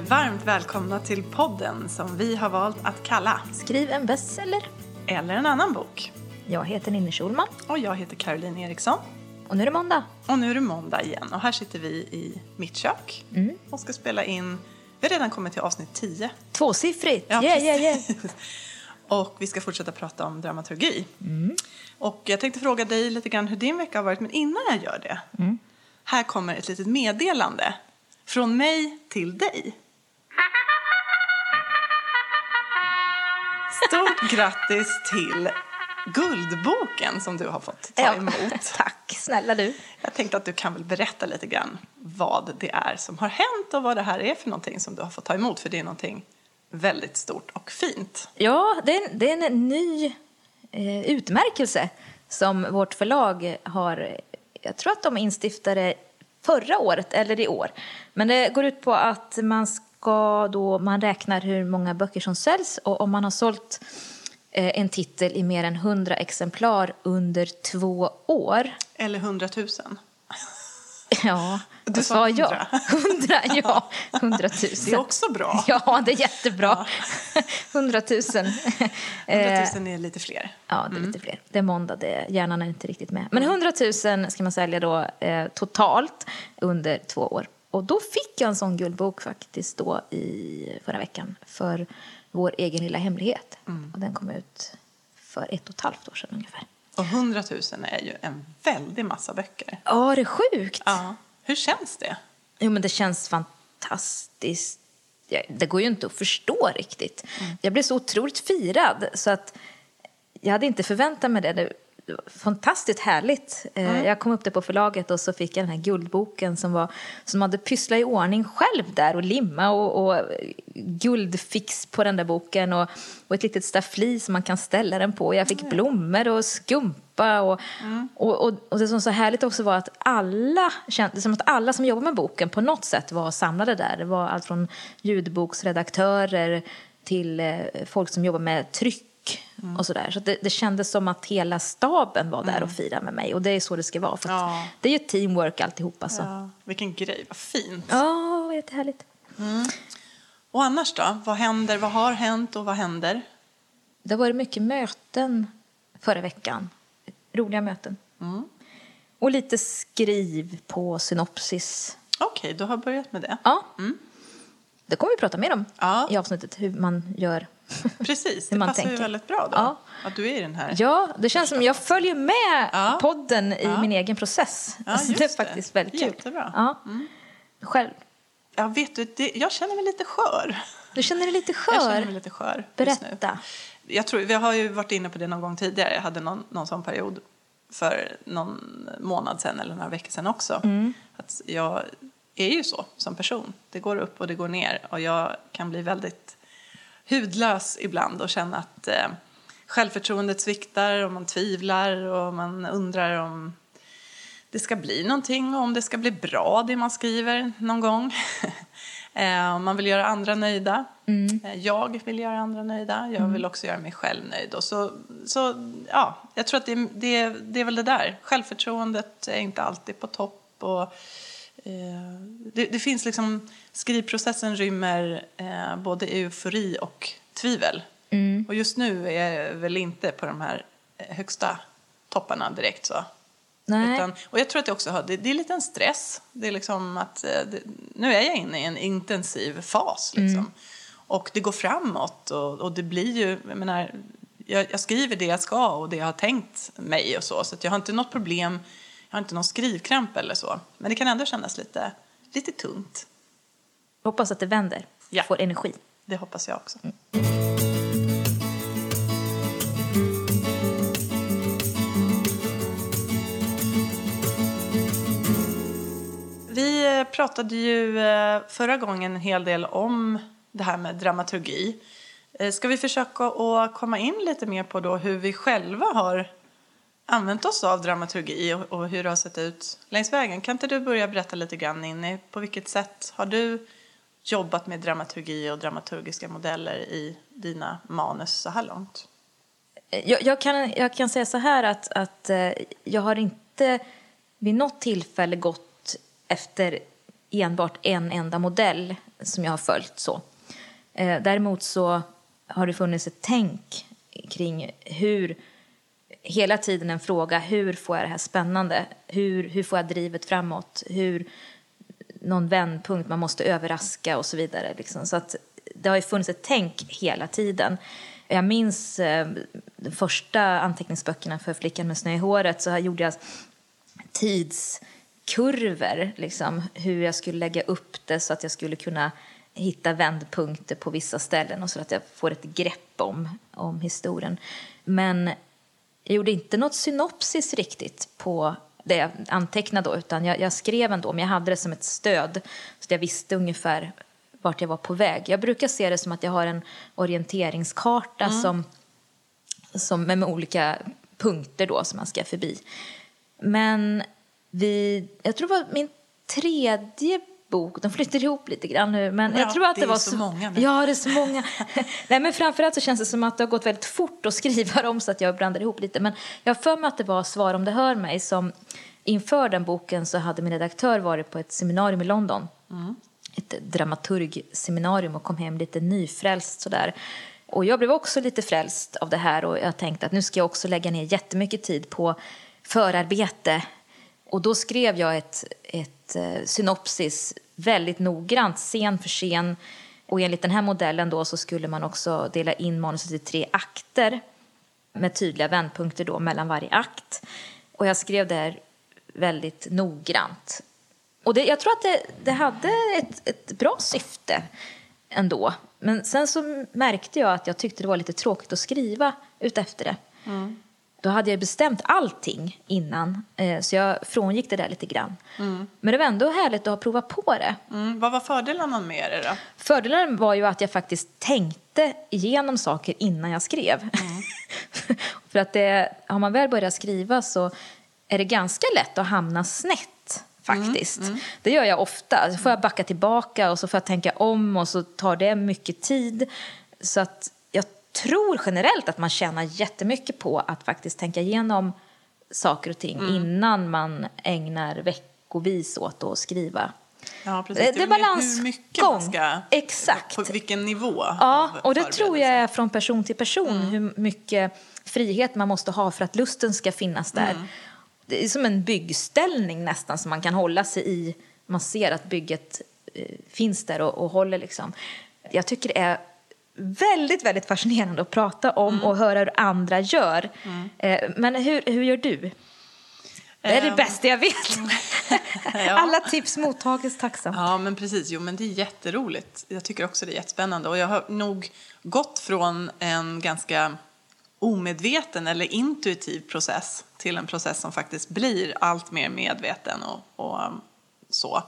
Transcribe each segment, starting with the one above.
varmt välkomna till podden som vi har valt att kalla Skriv en bestseller. Eller en annan bok. Jag heter Ninni Schulman Och jag heter Caroline Eriksson. och nu är det måndag. Och nu är det måndag igen och här sitter vi i mitt kök och ska spela in. Vi har redan kommit till avsnitt 10. Tvåsiffrigt! Ja, yeah, yeah, yeah. Och vi ska fortsätta prata om dramaturgi. Och jag tänkte fråga dig lite grann hur din vecka har varit, men innan jag gör det. Här kommer ett litet meddelande från mig till dig. Stort grattis till Guldboken som du har fått ta Ja, emot. Tack, snälla du. Jag tänkte att du kan väl berätta lite grann vad det är som har hänt och vad det här är för någonting som du har fått ta emot, för det är någonting väldigt stort och fint. Ja, det är, det är en ny eh, utmärkelse som vårt förlag har. Jag tror att de instiftade förra året eller i år. Men det går ut på att man ska då, man räknar hur många böcker som säljs och om man har sålt eh, en titel i mer än 100 exemplar under två år. Eller hundratusen. Ja, Du vad sa sa jag? hundra. Hundra, ja. Hundratusen. Det är också bra. Ja, det är jättebra. Hundratusen. Eh, Hundratusen är lite fler. Ja, det är lite fler. Det är måndag, det, hjärnan är inte riktigt med. Men 100 000 ska man sälja då eh, totalt under två år. Och då fick jag en sån guldbok faktiskt då i förra veckan för vår egen lilla hemlighet. Och den kom ut för ett och ett halvt år sedan ungefär. Och hundratusen är ju en väldig massa böcker. Ja, det är sjukt. Ja. Hur känns det? Jo, men det känns fantastiskt. Det går ju inte att förstå riktigt. Jag blev så otroligt firad så att jag hade inte förväntat mig det. Det var fantastiskt härligt. Eh, Jag kom upp där på förlaget och så fick jag den här guldboken som var som hade pysslat i ordning själv där och limma och, och guldfix på den där boken och, och ett litet staffli som man kan ställa den på. Jag fick blommor och skumpa och, och, och, och det som så härligt också var att alla kände som att alla som jobbar med boken på något sätt var samlade där. Det var allt från ljudboksredaktörer till eh, folk som jobbar med tryck och sådär. Så det, det kändes som att hela staben var där och firade med mig och det är så det ska vara. För Ja. Det är ju teamwork alltihop alltså. Ja. Vilken grej, vad fint. Ja, oh, jättehärligt. Och annars då? Vad händer, vad har hänt och vad händer? Det har varit mycket möten förra veckan. Roliga möten. Och lite skriv på synopsis. Okej, du har börjat med det. Ja. Det kommer vi prata mer om Ja. i avsnittet, hur man gör. Precis, det passar ju väldigt bra då. Ja. Att du är i den här. Ja, det känns som jag följer med Ja. podden i Ja. min egen process. Ja, Alltså, det är det. faktiskt väldigt kul. Jättebra. Ja. Själv, Ja, vet du, det, jag känner mig lite skör. du känner dig lite Jag känner mig skör. lite skör. Berätta. Jag tror, vi har ju varit inne på det någon gång tidigare. Jag hade någon, någon sån period för någon månad sedan eller några veckor sedan också. Mm. Att jag är ju så som person. Det går upp och det går ner och jag kan bli väldigt hudlös ibland och känna att eh, självförtroendet sviktar och man tvivlar och man undrar om det ska bli någonting och om det ska bli bra det man skriver någon gång. Eh, man vill göra andra nöjda. Eh, Jag vill göra andra nöjda. Jag vill också göra mig själv nöjd. Och så, så, ja, jag tror att det, det, det är väl det där. Självförtroendet är inte alltid på topp. Och, det, det finns liksom, skrivprocessen rymmer eh, både eufori och tvivel. Och just nu är jag väl inte på de här eh, högsta topparna direkt. så. Nej. Utan, och jag tror att det också har, det, det är lite en stress. Det är liksom att, eh, det, nu är jag inne i en intensiv fas. Liksom. Och det går framåt och, och det blir ju, jag menar, jag, jag skriver det jag ska och det jag har tänkt mig och så. Så jag har inte något problem, jag har inte någon skrivkramp eller så. Men det kan ändå kännas lite, lite tungt. Hoppas att det vänder. Ja. Får energi. Det hoppas jag också. Vi eh, pratade ju eh, förra gången en hel del om det här med dramaturgi. Eh, Ska vi försöka att komma in lite mer på då hur vi själva har använt oss av dramaturgi och, hur det har sett ut längs vägen? Kan inte du börja berätta lite grann, Ninni? På vilket sätt har du jobbat med dramaturgi och dramaturgiska modeller i dina manus så här långt? Jag, jag, kan, jag kan säga så här att, att eh, jag har inte vid något tillfälle gått efter enbart en enda modell som jag har följt så. Eh, däremot så har det funnits ett tänk kring hur hela tiden en fråga, hur får jag det här spännande? Hur, hur får jag drivet framåt? Hur, någon vändpunkt, man måste överraska och så vidare. Liksom. Så att det har ju funnits ett tänk hela tiden. Jag minns eh, de första anteckningsböckerna för Flickan med snö i håret så här gjorde jag tidskurvor, liksom, hur jag skulle lägga upp det så att jag skulle kunna hitta vändpunkter på vissa ställen och så att jag får ett grepp om, om historien. Men jag gjorde inte något synopsis riktigt på det jag antecknade då, utan jag, jag, skrev ändå, men jag hade det som ett stöd så jag visste ungefär vart jag var på väg. Jag brukar se det som att jag har en orienteringskarta mm. som, som med, med olika punkter då som man ska förbi. Men vi, jag tror det var min tredje bok. De flyttar ihop lite grann nu. Men ja, jag tror att det, det var så, så många. Nu. Ja, det är så många. Nej, men framförallt så känns det som att det har gått väldigt fort att skriva dem så att jag blandar ihop lite. Men jag har för mig att det var Svar om det hör mig som inför den boken så hade min redaktör varit på ett seminarium i London. Mm. Ett dramaturgseminarium och kom hem lite nyfrälst sådär. Och jag blev också lite frälst av det här och jag tänkte att nu ska jag också lägga ner jättemycket tid på förarbete. Och då skrev jag ett, ett eh, synopsis väldigt noggrant, scen för scen. Och enligt den här modellen då så skulle man också dela in manuset i tre akter med tydliga vändpunkter då mellan varje akt. Och jag skrev det här väldigt noggrant. Och det, jag tror att det, det hade ett, ett bra syfte ändå. Men sen så märkte jag att jag tyckte det var lite tråkigt att skriva utefter det. Mm. Då hade jag bestämt allting innan, eh, så jag frångick det där lite grann. Mm. Men det var ändå härligt att ha provat på det. Mm. Vad var fördelarna med det då? Fördelen var ju att jag faktiskt tänkte igenom saker innan jag skrev. Mm. För att det, har man väl börjat skriva så är det ganska lätt att hamna snett faktiskt. Mm, mm. Det gör jag ofta. Så får jag backa tillbaka och så får jag tänka om och så tar det mycket tid. Så att tror generellt att man tjänar jättemycket på att faktiskt tänka igenom saker och ting mm. innan man ägnar veckovis åt att skriva. Ja, precis. Det, det är balansgång. Hur mycket man ska... Exakt. På vilken nivå. Ja, och det tror jag är från person till person. Mm. Hur mycket frihet man måste ha för att lusten ska finnas där. Mm. Det är som en byggställning nästan som man kan hålla sig i. Man ser att bygget eh, finns där och, och håller liksom. Jag tycker det är väldigt, väldigt fascinerande att prata om mm. och höra hur andra gör. Mm. Eh, men hur, hur gör du? Det är det um, bästa jag vet. ja. Alla tips mottages tacksamt. Ja, men precis. Jo, men det är jätteroligt. Jag tycker också det är jättespännande. Och jag har nog gått från en ganska omedveten eller intuitiv process till en process som faktiskt blir allt mer medveten och, och så.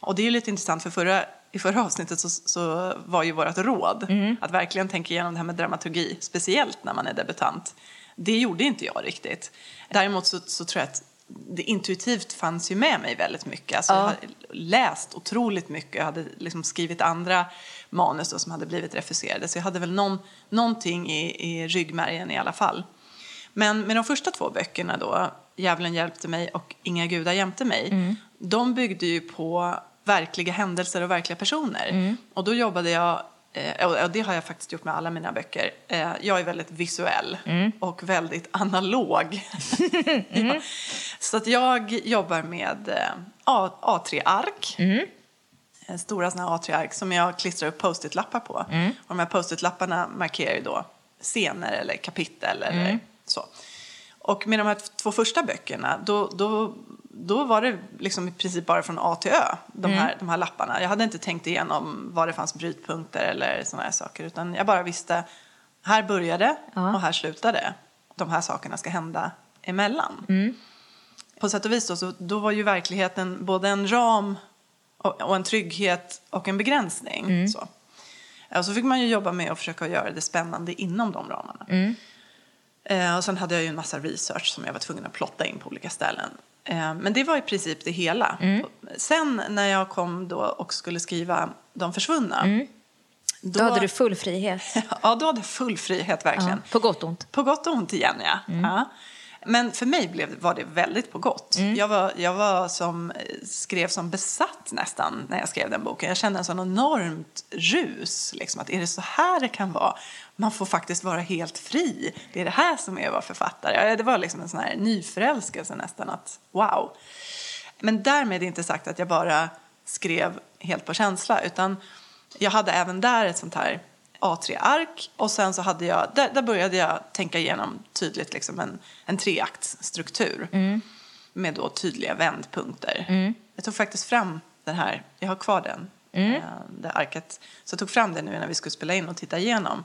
Och det är ju lite intressant för förra i förra avsnittet så, så var ju vårt råd mm. att verkligen tänka igenom det här med dramaturgi, speciellt när man är debutant. Det gjorde inte jag riktigt. Däremot så, så tror jag att det intuitivt fanns ju med mig väldigt mycket. Alltså, ja. Jag har läst otroligt mycket, jag hade liksom skrivit andra manus då, som hade blivit refuserade. Så jag hade väl någon, någonting i, i ryggmärgen i alla fall. Men med de första två böckerna då, Djävulen hjälpte mig och Inga gudar jämte mig, mm. de byggde ju på verkliga händelser och verkliga personer. Mm. Och då jobbade jag eh, och det har jag faktiskt gjort med alla mina böcker. Eh, jag är väldigt visuell mm. och väldigt analog. mm. Så att jag jobbar med eh, A3-ark. Mm. Stora såna A3-ark som jag klistrar upp post-it-lappar på. Mm. Och de här post-it-lapparna markerar ju då scener eller kapitel eller mm. så. Och med de här två första böckerna då, då då var det liksom i princip bara från A till Ö, de här, mm. de här lapparna. Jag hade inte tänkt igenom var det fanns brytpunkter eller sådana här saker. Utan jag bara visste, här började ja. och här slutade. De här sakerna ska hända emellan. Mm. På sätt och vis då, så då var ju verkligheten både en ram och, och en trygghet och en begränsning. Mm. Så. Och så fick man ju jobba med att försöka göra det spännande inom de ramarna. Mm. Eh, och sen hade jag ju en massa research som jag var tvungen att plotta in på olika ställen. Eh, men det var i princip det hela. Mm. Sen när jag kom då och skulle skriva De försvunna. Mm. Då, då, hade du full frihet. ja, då hade jag full frihet verkligen. Ja, på gott och ont. På gott och ont igen, ja. Mm. ja. Men för mig blev, var det väldigt på gott. Jag, var, jag var som, skrev som besatt nästan när jag skrev den boken. Jag kände en sån enormt rus. Liksom, att är det så här det kan vara? Man får faktiskt vara helt fri. Det är det här som är att vara författare. Det var liksom en sån här nyförälskelse nästan. att Wow! Men därmed inte sagt att jag bara skrev helt på känsla. Utan jag hade även där ett sånt här A3-ark och sen så hade jag, där, där började jag tänka igenom tydligt liksom en, en treaktsstruktur med då tydliga vändpunkter. Jag tog faktiskt fram den här, jag har kvar den, eh, det arket. Så jag tog fram den nu när vi skulle spela in och titta igenom.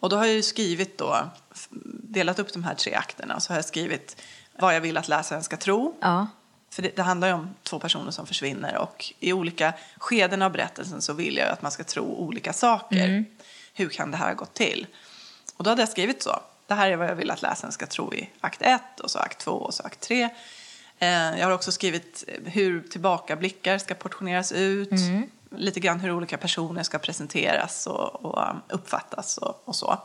Och då har jag ju skrivit då, delat upp de här tre akterna. Så har jag skrivit vad jag vill att läsaren ska tro. Ja. För det, det handlar ju om två personer som försvinner och i olika skeden av berättelsen så vill jag att man ska tro olika saker. Hur kan det här ha gått till? Och då hade jag skrivit så. Det här är vad jag vill att läsaren ska tro i akt 1 och så akt 2 och så akt 3. Eh, jag har också skrivit hur tillbakablickar ska portioneras ut. Lite grann hur olika personer ska presenteras och, och um, uppfattas och, och så.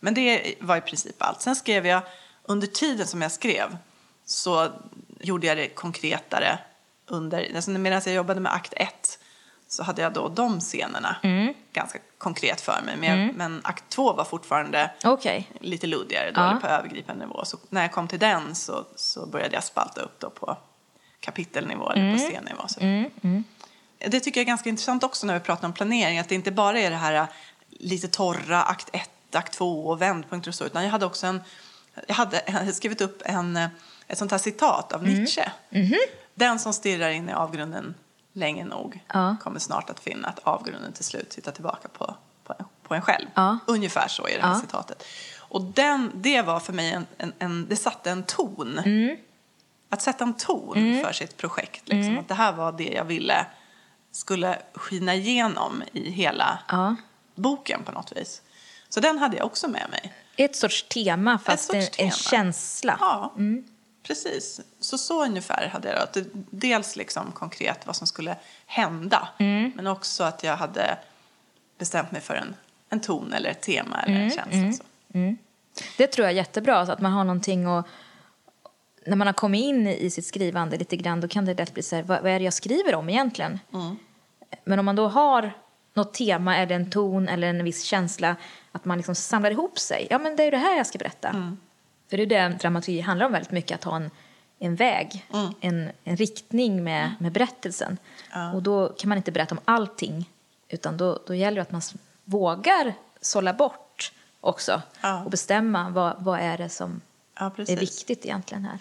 Men det var i princip allt. Sen skrev jag, under tiden som jag skrev så gjorde jag det konkretare under, alltså medan jag jobbade med akt 1 så hade jag då de scenerna ganska konkret för mig. Men, jag, men akt 2 var fortfarande Okej. lite luddigare då, Ja. på övergripande nivå. Så när jag kom till den så, så började jag spalta upp då på kapitelnivå eller på scennivå. Så. Det tycker jag är ganska intressant också när vi pratar om planering, att det inte bara är det här äh, lite torra akt 1, akt 2 och vändpunkter och så, utan jag hade också en, jag hade, skrivit upp en, äh, ett sånt här citat av Nietzsche. Den som stirrar in i avgrunden länge nog Ja. kommer snart att finna att avgrunden till slut tittar tillbaka på, på, på en själv. Ja. Ungefär så är det här Ja. citatet. Och den, det var för mig en, en, en det satte en ton. Mm. Att sätta en ton för sitt projekt. Liksom. Att det här var det jag ville skulle skina igenom i hela Ja. boken på något vis. Så den hade jag också med mig. Ett sorts tema, fast sorts en, en tema. känsla. Ja, precis. Så så ungefär hade jag det. Dels liksom konkret vad som skulle hända. Men också att jag hade bestämt mig för en, en ton eller ett tema eller en känsla. Så. Det tror jag är jättebra, så att man har någonting att... När man har kommit in i sitt skrivande lite grann, då kan det lätt bli så här, vad, vad är det jag skriver om egentligen? Men om man då har något tema eller en ton eller en viss känsla, att man liksom samlar ihop sig. Ja, men det är det här jag ska berätta. För det är det dramaturgi handlar om väldigt mycket, att ha en, en väg, en, en riktning med, med berättelsen. Och då kan man inte berätta om allting, utan då, då gäller det att man vågar sålla bort också och bestämma vad, vad är det som Ja, är viktigt egentligen här.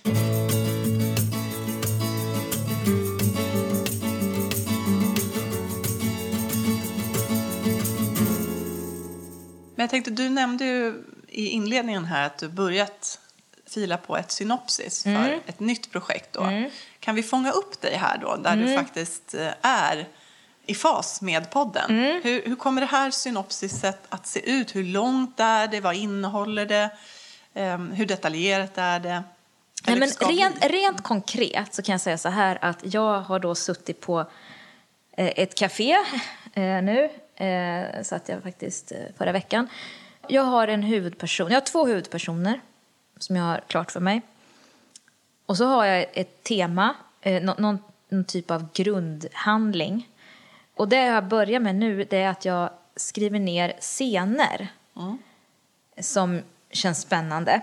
Men jag tänkte, du nämnde ju i inledningen här att du börjat fila på ett synopsis för ett nytt projekt. Då. Kan vi fånga upp dig här då, där du faktiskt eh, är i fas med podden? Hur, hur kommer det här synopsiset att se ut? Hur långt är det? Vad innehåller det? Ehm, hur detaljerat är det? Nej, men rent, rent konkret så kan jag säga så här att jag har då suttit på eh, ett café eh, nu, eh, så att jag faktiskt eh, förra veckan. Jag har en huvudperson, jag har två huvudpersoner som jag har klart för mig. Och så har jag ett tema, nå- någon, någon typ av grundhandling. Och det jag börjar med nu det är att jag skriver ner scener som känns spännande,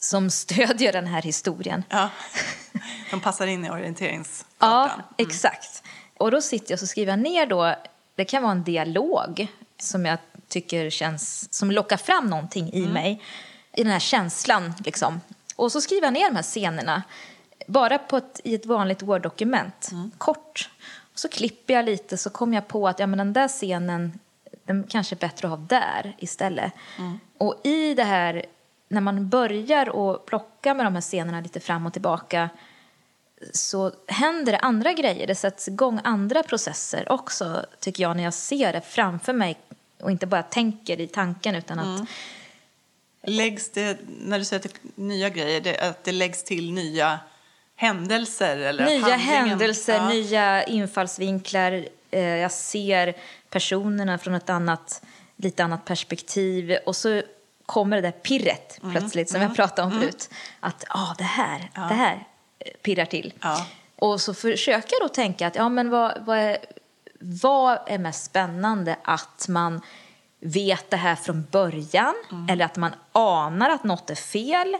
som stödjer den här historien. Ja, de passar in i Ja, orienteringskartan. exakt. Och då sitter jag och skriver ner då, det kan vara en dialog som jag tycker känns, som lockar fram någonting i mig, i den här känslan liksom. Och så skriver jag ner de här scenerna, bara på ett, i ett vanligt Word-dokument, kort. Och så klipper jag lite så kommer jag på att ja, men den där scenen, den kanske är bättre att ha där istället. Och i det här, när man börjar att plocka med de här scenerna lite fram och tillbaka, så händer det andra grejer. Det sätts igång andra processer också, tycker jag, när jag ser det framför mig och inte bara tänker i tanken utan att Läggs det, när du säger är nya grejer, det, att det läggs till nya händelser? Eller nya händelser, ja. nya infallsvinklar. Eh, jag ser personerna från ett annat, lite annat perspektiv och så kommer det där pirret Mm. plötsligt som jag pratade om förut. Att ah, det här, det här eh, pirrar till. Ja. Och så försöker jag då tänka att ja, men vad, vad, är, vad är mest spännande? Att man vet det här från början eller att man anar att något är fel?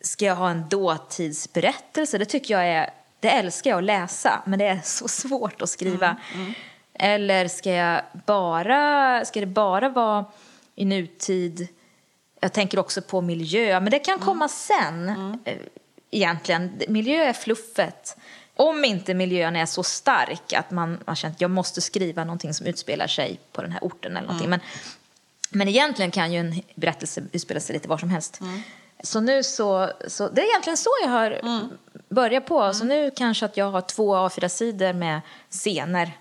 Ska jag ha en dåtidsberättelse? Det tycker jag är, det älskar jag att läsa, men det är så svårt att skriva. Eller ska jag bara, ska det bara vara i nutid? Jag tänker också på miljö, men det kan komma sen eh, egentligen. Miljö är fluffet. Om inte miljön är så stark att man, man känner att jag måste skriva någonting som utspelar sig på den här orten eller någonting. Men, men egentligen kan ju en berättelse utspela sig lite var som helst. Så nu så, så, det är egentligen så jag har börjat på. Så nu kanske att jag har två A4-sidor med scener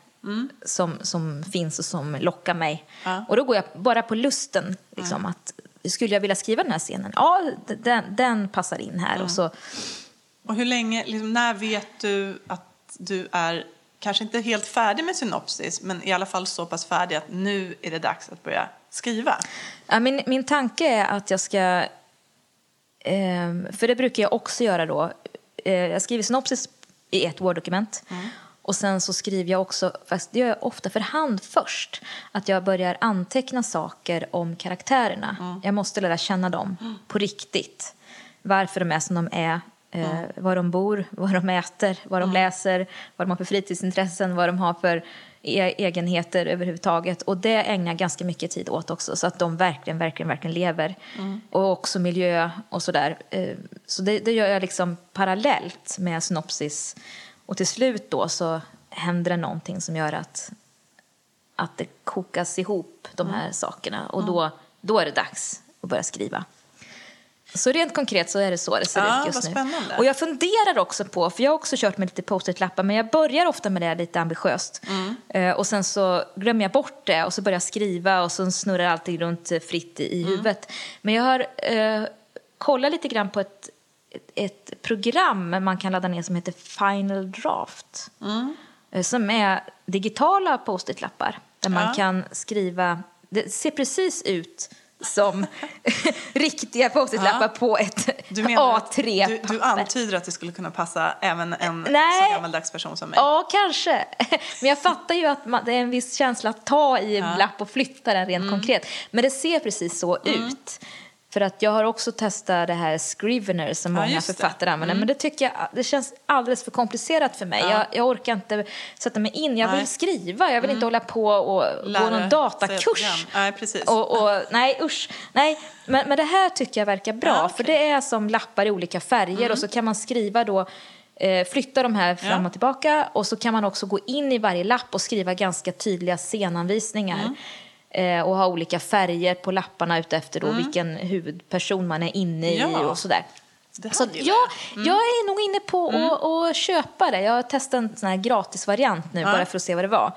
som, som finns och som lockar mig. Ja. Och då går jag bara på lusten. Liksom, att, skulle jag vilja skriva den här scenen? Ja, den, den passar in här. Och så, Och hur länge, liksom, när vet du att du är kanske inte helt färdig med synopsis men i alla fall så pass färdig att nu är det dags att börja skriva? Ja, min, min tanke är att jag ska... ehm, för det brukar jag också göra då. Eh, jag skriver synopsis i ett Word-dokument. Och sen så skriver jag också, fast det gör jag ofta för hand först, att jag börjar anteckna saker om karaktärerna. Jag måste lära känna dem på riktigt. Varför de är som de är, eh, var de bor, vad de äter, vad de läser, vad de har för fritidsintressen, vad de har för e- egenheter överhuvudtaget. Och det ägnar jag ganska mycket tid åt också, så att de verkligen, verkligen, verkligen lever. Och också miljö och sådär. Eh, Så det, det gör jag liksom parallellt med synopsis. Och till slut då så händer det någonting som gör att, att det kokas ihop, de här sakerna. Och då, då är det dags att börja skriva. Så rent konkret så är det så det ser Ja, ut just nu. spännande. Och jag funderar också på, för jag har också kört med lite post-it-lappar, men jag börjar ofta med det lite ambitiöst. Mm. Eh, och sen så glömmer jag bort det och så börjar jag skriva och så snurrar allting runt fritt i, i Mm. huvudet. Men jag har eh, kollat lite grann på ett, ett program man kan ladda ner som heter Final Draft. Mm. Som är digitala post-it-lappar där man Ja. kan skriva, det ser precis ut som riktiga post-it-lappar Ja. på ett Du menar att A3-papper. du, du antyder att det skulle kunna passa även en Nej. så gammaldags person som mig? Ja, kanske. Men jag fattar ju att man, det är en viss känsla att ta i en Ja. lapp och flytta den rent konkret. Men det ser precis så ut. För att jag har också testat det här Scrivener som Ja, många det. författare använder. Men det tycker jag det känns alldeles för komplicerat för mig. Ja. Jag, jag orkar inte sätta mig in. Jag vill Nej. skriva. Jag vill inte hålla på och gå Lära någon sig datakurs. Nej, precis. Och, och, nej, usch. Nej, men, men det här tycker jag verkar bra. Ja, För okej. det är som lappar i olika färger och så kan man skriva då eh, flytta de här fram Ja. och tillbaka och så kan man också gå in i varje lapp och skriva ganska tydliga scenanvisningar. Eh, och ha olika färger på lapparna utefter då vilken huvudperson man är inne i Ja. och sådär. Så jag, jag. jag är nog inne på att att köpa det. Jag har testat en sån här gratisvariant nu Ja. bara för att se vad det var.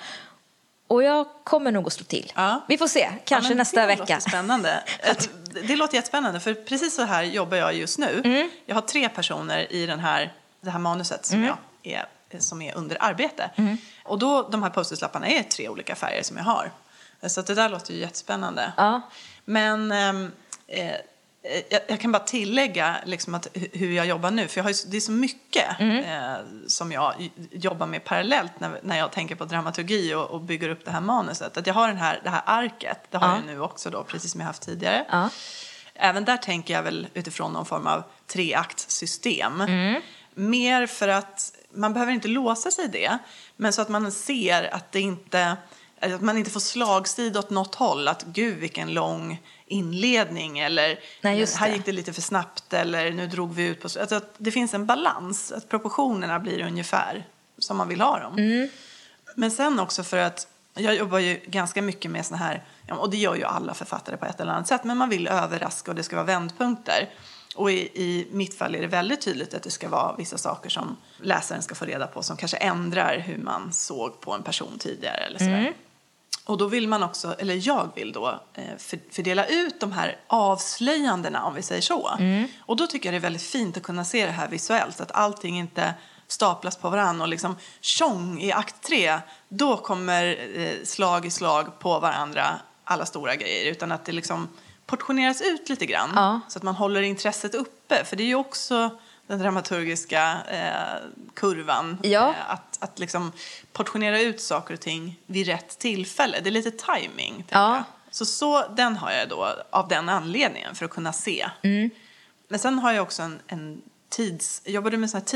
Och jag kommer nog att slå till. Ja. Vi får se, kanske Ja, nästa det vecka. Låter spännande. Ett- Det låter jättespännande, för precis så här jobbar jag just nu. Mm. Jag har tre personer i den här, det här manuset som, jag är, som är under arbete. Mm. Och då, de här post-it-lapparna är tre olika färger som jag har. Så att det där låter ju jättespännande. Ja. Men ehm, eh, jag, jag kan bara tillägga liksom att hu- hur jag jobbar nu, för jag har ju, det är så mycket Mm. eh, som jag jobbar med parallellt när, när jag tänker på dramaturgi och, och bygger upp det här manuset. Att jag har den här, det här arket, det har Ja. jag nu också då, precis som jag haft tidigare. Ja. Även där tänker jag väl utifrån någon form av treaktsystem. Mm. Mer för att man behöver inte låsa sig i det, men så att man ser att det inte att man inte får slagsida åt något håll. Att gud vilken lång inledning eller Nej, här gick det lite för snabbt eller nu drog vi ut på... Alltså att det finns en balans, att proportionerna blir ungefär som man vill ha dem. Mm. Men sen också för att jag jobbar ju ganska mycket med såna här, och det gör ju alla författare på ett eller annat sätt, men man vill överraska och det ska vara vändpunkter. Och i, i mitt fall är det väldigt tydligt att det ska vara vissa saker som läsaren ska få reda på som kanske ändrar hur man såg på en person tidigare eller sådär. Och då vill man också, eller jag vill då, eh, för, fördela ut de här avslöjandena om vi säger så. Och då tycker jag det är väldigt fint att kunna se det här visuellt, så att allting inte staplas på varandra och liksom tjong i akt tre, då kommer eh, slag i slag på varandra alla stora grejer, utan att det liksom portioneras ut lite grann. Ja. Så att man håller intresset uppe. För det är ju också den dramaturgiska eh, kurvan. Ja. Eh, att, att liksom portionera ut saker och ting vid rätt tillfälle. Det är lite timing. Ja. jag. Så, så den har jag då av den anledningen för att kunna se. Men sen har jag också en, en tids... Jag jobbade med en sån här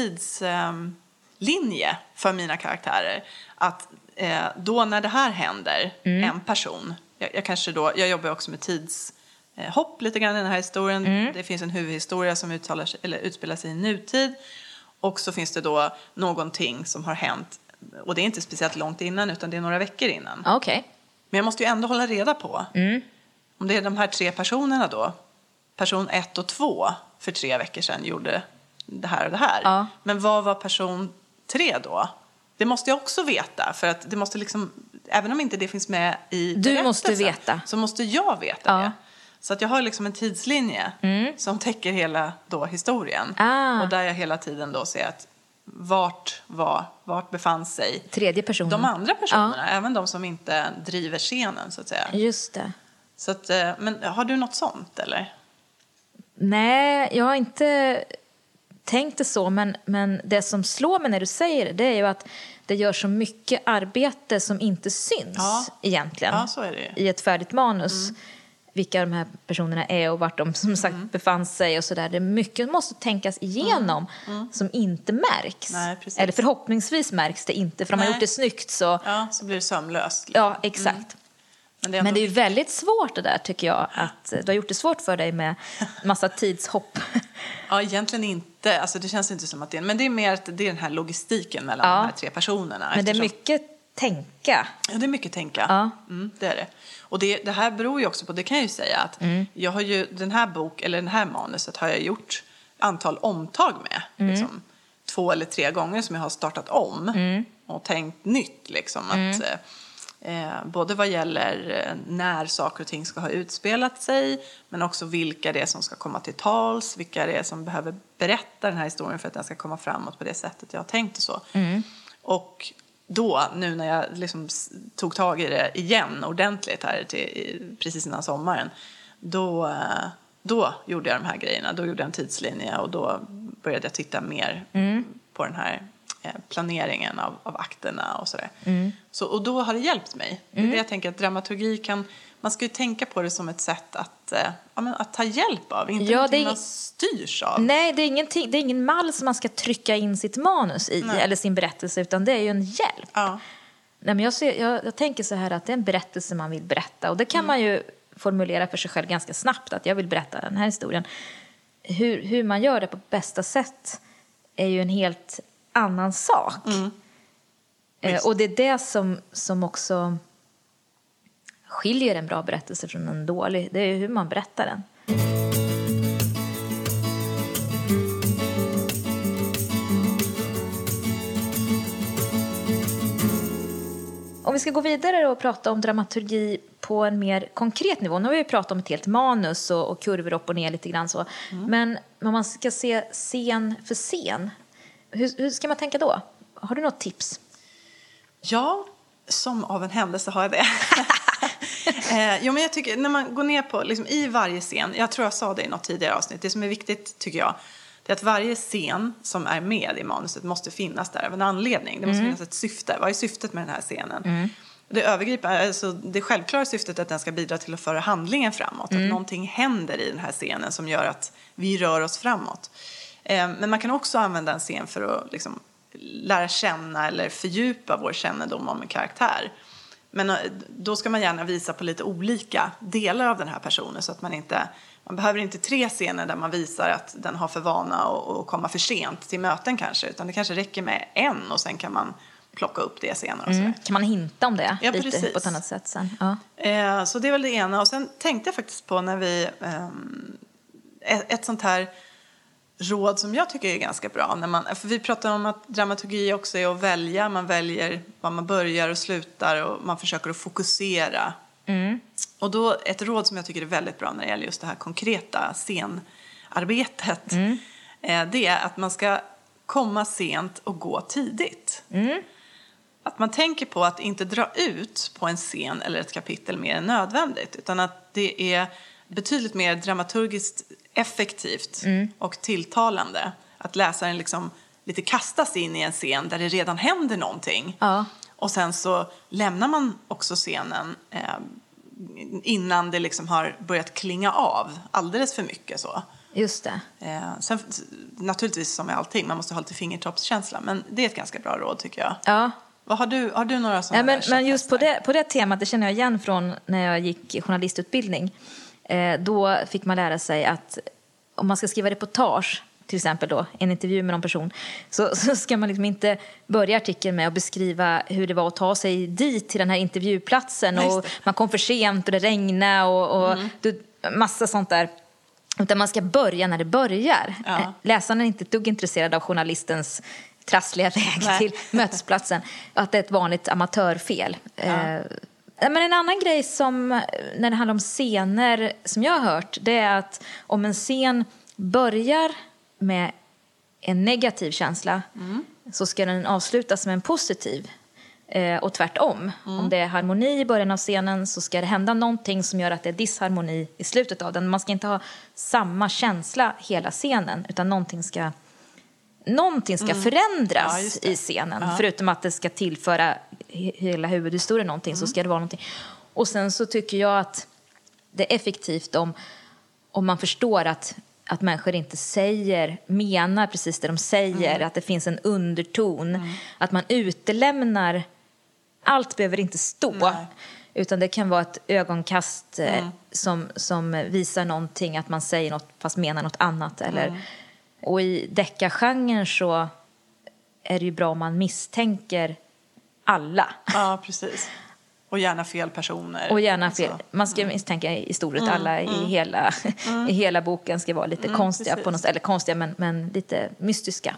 tidslinje för mina karaktärer. Att eh, då när det här händer, en person, jag, jag kanske då, jag jobbar också med tidshopp lite grann i den här historien. Det finns en huvudhistoria som uttalar sig, eller utspelar sig i nutid. Och så finns det då någonting som har hänt, och det är inte speciellt långt innan utan det är några veckor innan. Ja, Okej. Men jag måste ju ändå hålla reda på om det är de här tre personerna då. Person ett och två för tre veckor sedan gjorde det här och det här. Ja. Men vad var person tre då? Det måste jag också veta för att det måste liksom, även om inte det finns med i Du måste veta. Så måste jag veta Ja. Mm. det. Så att jag har liksom en tidslinje som täcker hela då historien. Ah. Och där jag hela tiden då ser att vart var, vart befann sig Tredje personen. de andra personerna, även de som inte driver scenen så att säga. Just det. Så att, eh, men har du något sånt eller? Nej, jag har inte tänkt det så, men, men det som slår mig när du säger det, det är ju att det gör så mycket arbete som inte syns Ja. egentligen Ja, i ett färdigt manus. Vilka de här personerna är och vart de som sagt Mm. befann sig och sådär. Det är mycket som måste tänkas igenom som inte märks. Mm. Nej. Eller förhoppningsvis märks det inte, för om man Nej. gjort det snyggt så... Ja, så blir det sömlöst. liksom. Ja, exakt. Men det är, Men det är ju väldigt svårt det där tycker jag. Att du har gjort det svårt för dig med massa tidshopp. Ja, egentligen inte. Alltså, det känns inte som att det är... Men det är mer att det är den här logistiken mellan Ja. de här tre personerna. Men det är eftersom- mycket tänka. Ja, det är mycket tänka. Ja. Mm, det är det. Och det, det här beror ju också på, det kan jag ju säga, att Mm. jag har ju, den här bok, eller den här manuset har jag gjort antal omtag med. Mm. Liksom, två eller tre gånger som jag har startat om Mm. och tänkt nytt. Liksom, att, eh, eh, både vad gäller eh, när saker och ting ska ha utspelat sig men också vilka det är som ska komma till tals, vilka det är som behöver berätta den här historien för att den ska komma framåt på det sättet jag har tänkt och så. Och då, nu när jag liksom tog tag i det igen ordentligt här till, precis innan sommaren, då, eh, då gjorde jag de här grejerna. Då gjorde jag en tidslinje och då började jag titta mer på den här eh, planeringen av, av akterna och sådär. Så, och då har det hjälpt mig. Det jag tänker att dramaturgi kan, man ska ju tänka på det som ett sätt att, eh, ja, att ta hjälp av, inte Ja, någonting är- man styrs av. Nej, det är, ingenting, det är ingen mall som man ska trycka in sitt manus i, Nej. eller sin berättelse, utan det är ju en hjälp. Ja. Nej, men jag, ser, jag, jag tänker så här att det är en berättelse man vill berätta, och det kan man ju formulera för sig själv ganska snabbt, att jag vill berätta den här historien. Hur, hur man gör det på bästa sätt är ju en helt annan sak. Eh, Visst. och det är det som, som också skiljer en bra berättelse från en dålig, det är hur man berättar den. Om vi ska gå vidare och prata om dramaturgi på en mer konkret nivå. Nu har vi pratat om ett helt manus och, och kurvor upp och ner lite grann så. Men om man ska se scen för scen, hur, hur ska man tänka då? Har du något tips? Ja, som av en händelse har jag det. eh, jo, men jag tycker, när man går ner på, liksom, i varje scen, jag tror jag sa det i något tidigare avsnitt, det som är viktigt tycker jag, det är att varje scen som är med i manuset måste finnas där av en anledning. Det måste finnas ett syfte. Vad är syftet med den här scenen? Det övergripande, alltså det självklara syftet är att den ska bidra till att föra handlingen framåt. Att någonting händer i den här scenen som gör att vi rör oss framåt. Eh, men man kan också använda en scen för att liksom, lära känna eller fördjupa vår kännedom om en karaktär. Men eh, då ska man gärna visa på lite olika delar av den här personen så att man inte man behöver inte tre scener där man visar att den har för vana att komma för sent till möten kanske utan det kanske räcker med en och sen kan man plocka upp det senare och sådär. Kan man hinta om det Ja, lite precis. på ett annat sätt sen? Ja. Eh, så det är väl det ena. Och sen tänkte jag faktiskt på när vi... ehm, ett, ett sånt här råd som jag tycker är ganska bra. När man, för vi pratar om att dramaturgi också är att välja. Man väljer var man börjar och slutar och man försöker att fokusera. Och då ett råd som jag tycker är väldigt bra när det gäller just det här konkreta scenarbetet. Eh, det är att man ska komma sent och gå tidigt. Att man tänker på att inte dra ut på en scen eller ett kapitel mer än nödvändigt. Utan att det är betydligt mer dramaturgiskt effektivt Mm. och tilltalande. Att läsaren liksom lite kastas in i en scen där det redan händer någonting. Ja. Och sen så lämnar man också scenen eh, innan det liksom har börjat klinga av alldeles för mycket så. Just det. Eh, sen, naturligtvis som med allting, man måste ha lite fingertoppskänsla. Men det är ett ganska bra råd tycker jag. Ja. Vad har, du, har du några sådana Ja, men, men just på det, på det temat, det känner jag igen från när jag gick journalistutbildning. Eh, då fick man lära sig att om man ska skriva reportage, till exempel då, en intervju med någon person, så, så ska man liksom inte börja artikeln med att beskriva hur det var att ta sig dit till den här intervjuplatsen Ja, och man kom för sent och det regnade och, och du, massa sånt där. Utan man ska börja när det börjar. Ja. Eh, Läsaren är inte ett dugg intresserad av journalistens trassliga väg Nej. till mötesplatsen. Att det är ett vanligt amatörfel. Eh, men en annan grej som, när det handlar om scener, som jag har hört, det är att om en scen börjar med en negativ känsla så ska den avslutas med en positiv. Eh, och tvärtom. Om det är harmoni i början av scenen så ska det hända någonting som gör att det är disharmoni i slutet av den. Man ska inte ha samma känsla hela scenen utan någonting ska, någonting ska Ja, förändras det. i scenen. Förutom att det ska tillföra hela huvudhistorien någonting så ska det vara någonting. Och sen så tycker jag att det är effektivt om, om man förstår att, att människor inte säger, menar precis det de säger, att det finns en underton, att man utelämnar, allt behöver inte stå. Nej. Utan det kan vara ett ögonkast eh, som, som visar någonting, att man säger något fast menar något annat. Eller, Och i deckargenren så är det ju bra om man misstänker alla. Ja, precis. Och gärna fel personer. Och gärna fel. Så. Man ska misstänka i stort att alla i, hela, i hela boken ska vara lite konstiga, på något, eller konstiga men, men lite mystiska.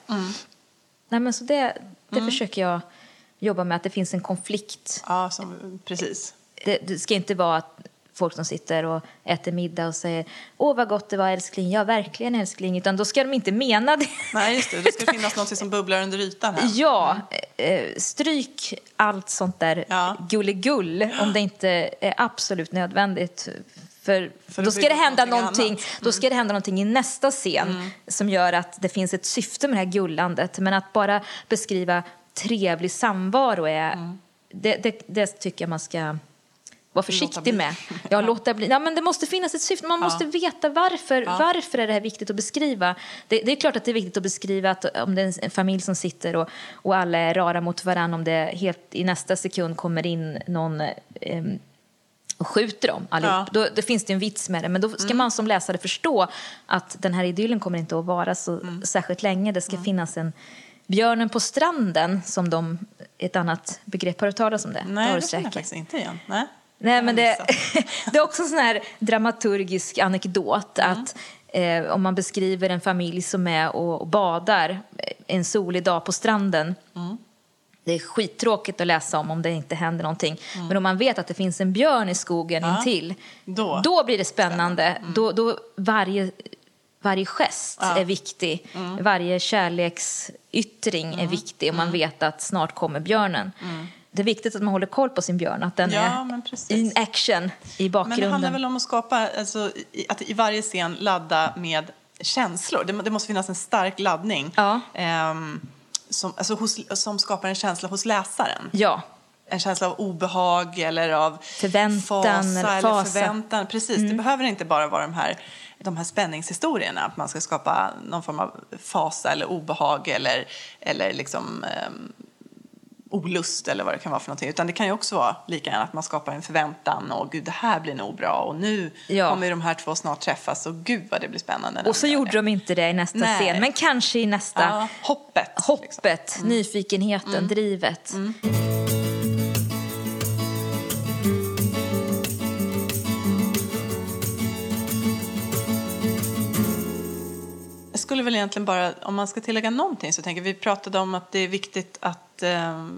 Nej, men så det, det försöker jag jobba med, att det finns en konflikt. Ja, som, precis. Det, det ska inte vara att folk som sitter och äter middag och säger åh vad gott det var älskling, ja verkligen älskling, utan då ska de inte mena det. Nej, just det. Det ska finnas något som bubblar under ytan här. Ja, eh, stryk allt sånt där Ja. gulligull om det inte är absolut nödvändigt. För, För då ska det hända någonting någonting. Mm. då ska det hända någonting i nästa scen som gör att det finns ett syfte med det här gullandet. Men att bara beskriva trevlig samvaro är, Mm. det, det, det tycker jag man ska vara försiktig med. Ja, låta bli. Ja, men det måste finnas ett syfte. Man måste veta varför. Varför är det här viktigt att beskriva? Det, det är klart att det är viktigt att beskriva att om det är en familj som sitter och, och alla är rara mot varandra, om det helt i nästa sekund kommer in någon ehm, och skjuter dem allihop. Ja. Då, då finns det en vits med det. Men då ska man som läsare förstå att den här idyllen kommer inte att vara så särskilt länge. Det ska finnas en Björnen på stranden, som de, ett annat begrepp, har du talat om det? Nej, du det känner jag faktiskt inte igen. Nej. Nej, men det, det är också en sån här dramaturgisk anekdot att eh, om man beskriver en familj som är och, och badar eh, en solig dag på stranden det är skittråkigt att läsa om om det inte händer någonting. Men om man vet att det finns en björn i skogen Ja, intill, då. då blir det spännande. Då, då varje, varje gest Ja. är viktig. Varje kärleksyttring är viktig och man vet att snart kommer björnen. Det är viktigt att man håller koll på sin björn, att den Ja, är in action i Men det bakgrunden. handlar väl om att skapa, alltså, att i varje scen ladda med känslor. Det, det måste finnas en stark laddning Ja. ehm, som, alltså hos, som skapar en känsla hos läsaren. Ja, En känsla av obehag eller av Förväntan fasa. eller fasa. förväntan. Precis, det behöver inte bara vara de här, de här spänningshistorierna. Att man ska skapa någon form av fasa eller obehag eller, eller liksom, ehm, olust eller vad det kan vara för någonting. Utan det kan ju också vara lika gärna att man skapar en förväntan och gud det här blir nog bra och nu Ja. kommer ju de här två snart träffas och gud vad det blir spännande. och så gjorde det. de inte det i nästa Nej. scen, men kanske i nästa. ja, hoppet. liksom. Hoppet, nyfikenheten, drivet. Jag skulle väl egentligen bara, om man ska tillägga någonting så tänker vi pratade om att det är viktigt att eh,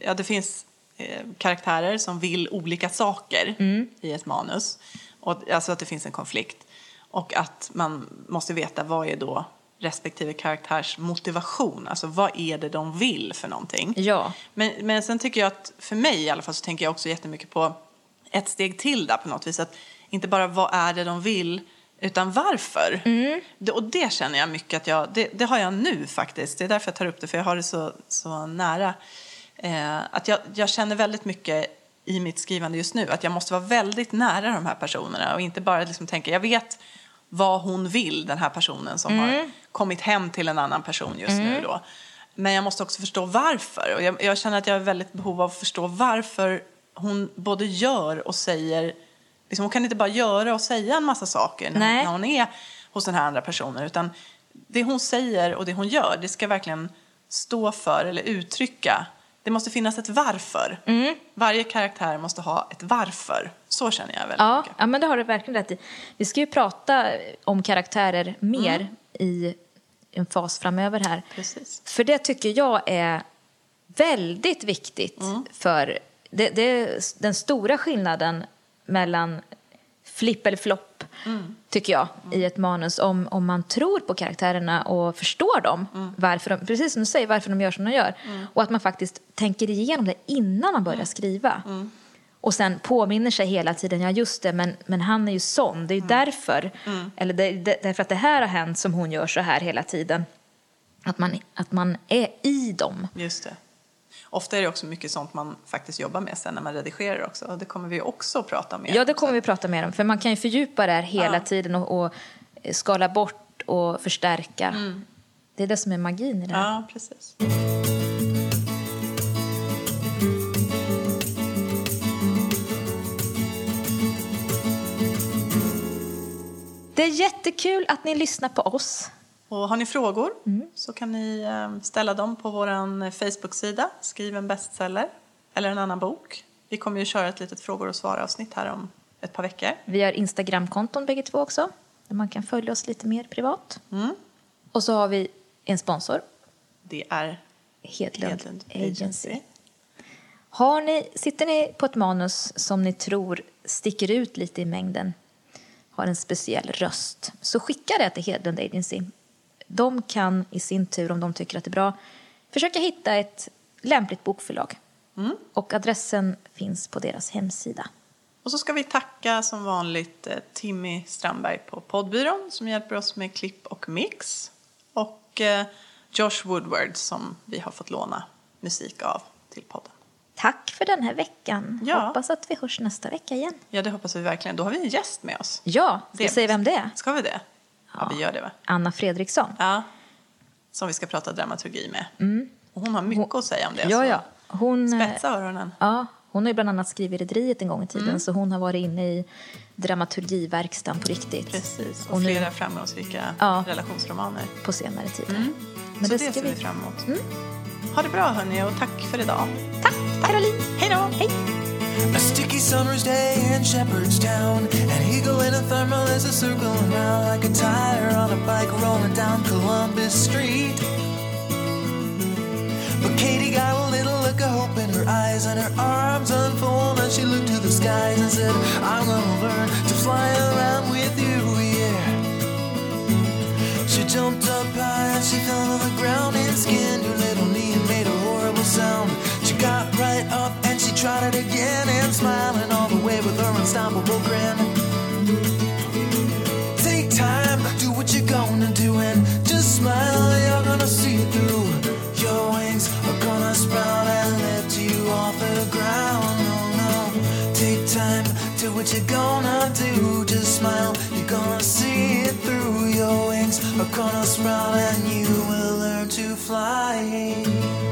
ja, det finns eh, karaktärer som vill olika saker i ett manus. Och, alltså att det finns en konflikt. Och att man måste veta vad är då respektive karaktärs motivation. Alltså vad är det de vill för någonting. Ja. Men, men sen tycker jag att, för mig i alla fall, så tänker jag också jättemycket på ett steg till där på något vis. Att inte bara vad är det de vill, utan varför. Det, och det känner jag mycket att jag, det, det har jag nu faktiskt. Det är därför jag tar upp det, för jag har det så, så nära. Eh, att jag, jag känner väldigt mycket i mitt skrivande just nu att jag måste vara väldigt nära de här personerna och inte bara liksom tänka, jag vet vad hon vill, den här personen som har kommit hem till en annan person just nu då. Men jag måste också förstå varför. Och jag, jag känner att jag har väldigt behov av att förstå varför hon både gör och säger... Liksom hon kan inte bara göra och säga en massa saker när, Nej. hon är hos den här andra personen. Utan det hon säger och det hon gör, det ska verkligen stå för eller uttrycka. Det måste finnas ett varför. Varje karaktär måste ha ett varför. Så känner jag väldigt Ja, ja, men det har du verkligen rätt i. Vi ska ju prata om karaktärer mer Mm. i en fas framöver här. Precis. För det tycker jag är väldigt viktigt Mm. för det, det den stora skillnaden mellan flipp eller flopp, Mm. tycker jag, i ett manus. Om, om man tror på karaktärerna och förstår dem, Mm. varför de, precis som du säger, varför de gör som de gör. Och att man faktiskt tänker igenom det innan man börjar Mm. skriva. Och sen påminner sig hela tiden, ja just det, men, men han är ju sån, det är ju därför. Eller det, det, därför att det här har hänt som hon gör så här hela tiden. Att man, att man är i dem. Just det. Ofta är det också mycket sånt man faktiskt jobbar med sen när man redigerar också. Och det kommer vi också att prata om. mer Ja, det om kommer vi prata mer om. För man kan ju fördjupa det här hela Ja. tiden och, och skala bort och förstärka. Det är det som är magin i det här. Ja, precis. Det är jättekul att ni lyssnar på oss. Och har ni frågor Mm. så kan ni eh, ställa dem på vår Facebook-sida, Skriv en bestseller, eller en annan bok. Vi kommer ju köra ett litet frågor och svar-avsnitt här om ett par veckor. Vi har Instagramkonton bägge två också. Där man kan följa oss lite mer privat. Mm. Och så har vi en sponsor. Det är Hedlund, Hedlund Agency. Har ni, sitter ni på ett manus som ni tror sticker ut lite i mängden, har en speciell röst, så skicka det till Hedlund Agency. De kan i sin tur, om de tycker att det är bra, försöka hitta ett lämpligt bokförlag. Och adressen finns på deras hemsida. Och så ska vi tacka som vanligt eh, Timmy Strandberg på poddbyrån som hjälper oss med klipp och mix. Och eh, Josh Woodward som vi har fått låna musik av till podden. Tack för den här veckan. Ja. Hoppas att vi hörs nästa vecka igen. Ja, det hoppas vi verkligen. Då har vi en gäst med oss. Ja, ska vi säga vem det är? Ska vi det? Ja, vi gör det va? Anna Fredriksson. Ja. Som vi ska prata dramaturgi med. Och hon har mycket att säga om det. Mm. Ja, ja. Hon, eh, Spetsa öronen. Ja, hon har ju bland annat skrivit Rederiet en gång i tiden Mm. så hon har varit inne i dramaturgiverkstan på riktigt. Precis. Och, Och nu- flera framgångsrika Ja. relationsromaner. På senare tid. Mm. Men så det det, ska ser vi vi- fram emot. Ha det bra hörni och tack för idag. Tack Caroline! Hej då! Hej! A sticky summer's day in Shepherdstown. In a thermal is a circling round like a tire on a bike rolling down Columbus Street. But Katie got a little look of hope in her eyes and her arms unfold and she looked to the skies and said, I'm gonna learn to fly around with you, yeah. She jumped up high and she fell to the ground and skinned her little knee and made a horrible sound. She got right up and she tried it again and smiling all the way with her unstoppable grin. What you're gonna do. Just smile, you're gonna see it through. Your wings are gonna sprout and you will learn to fly.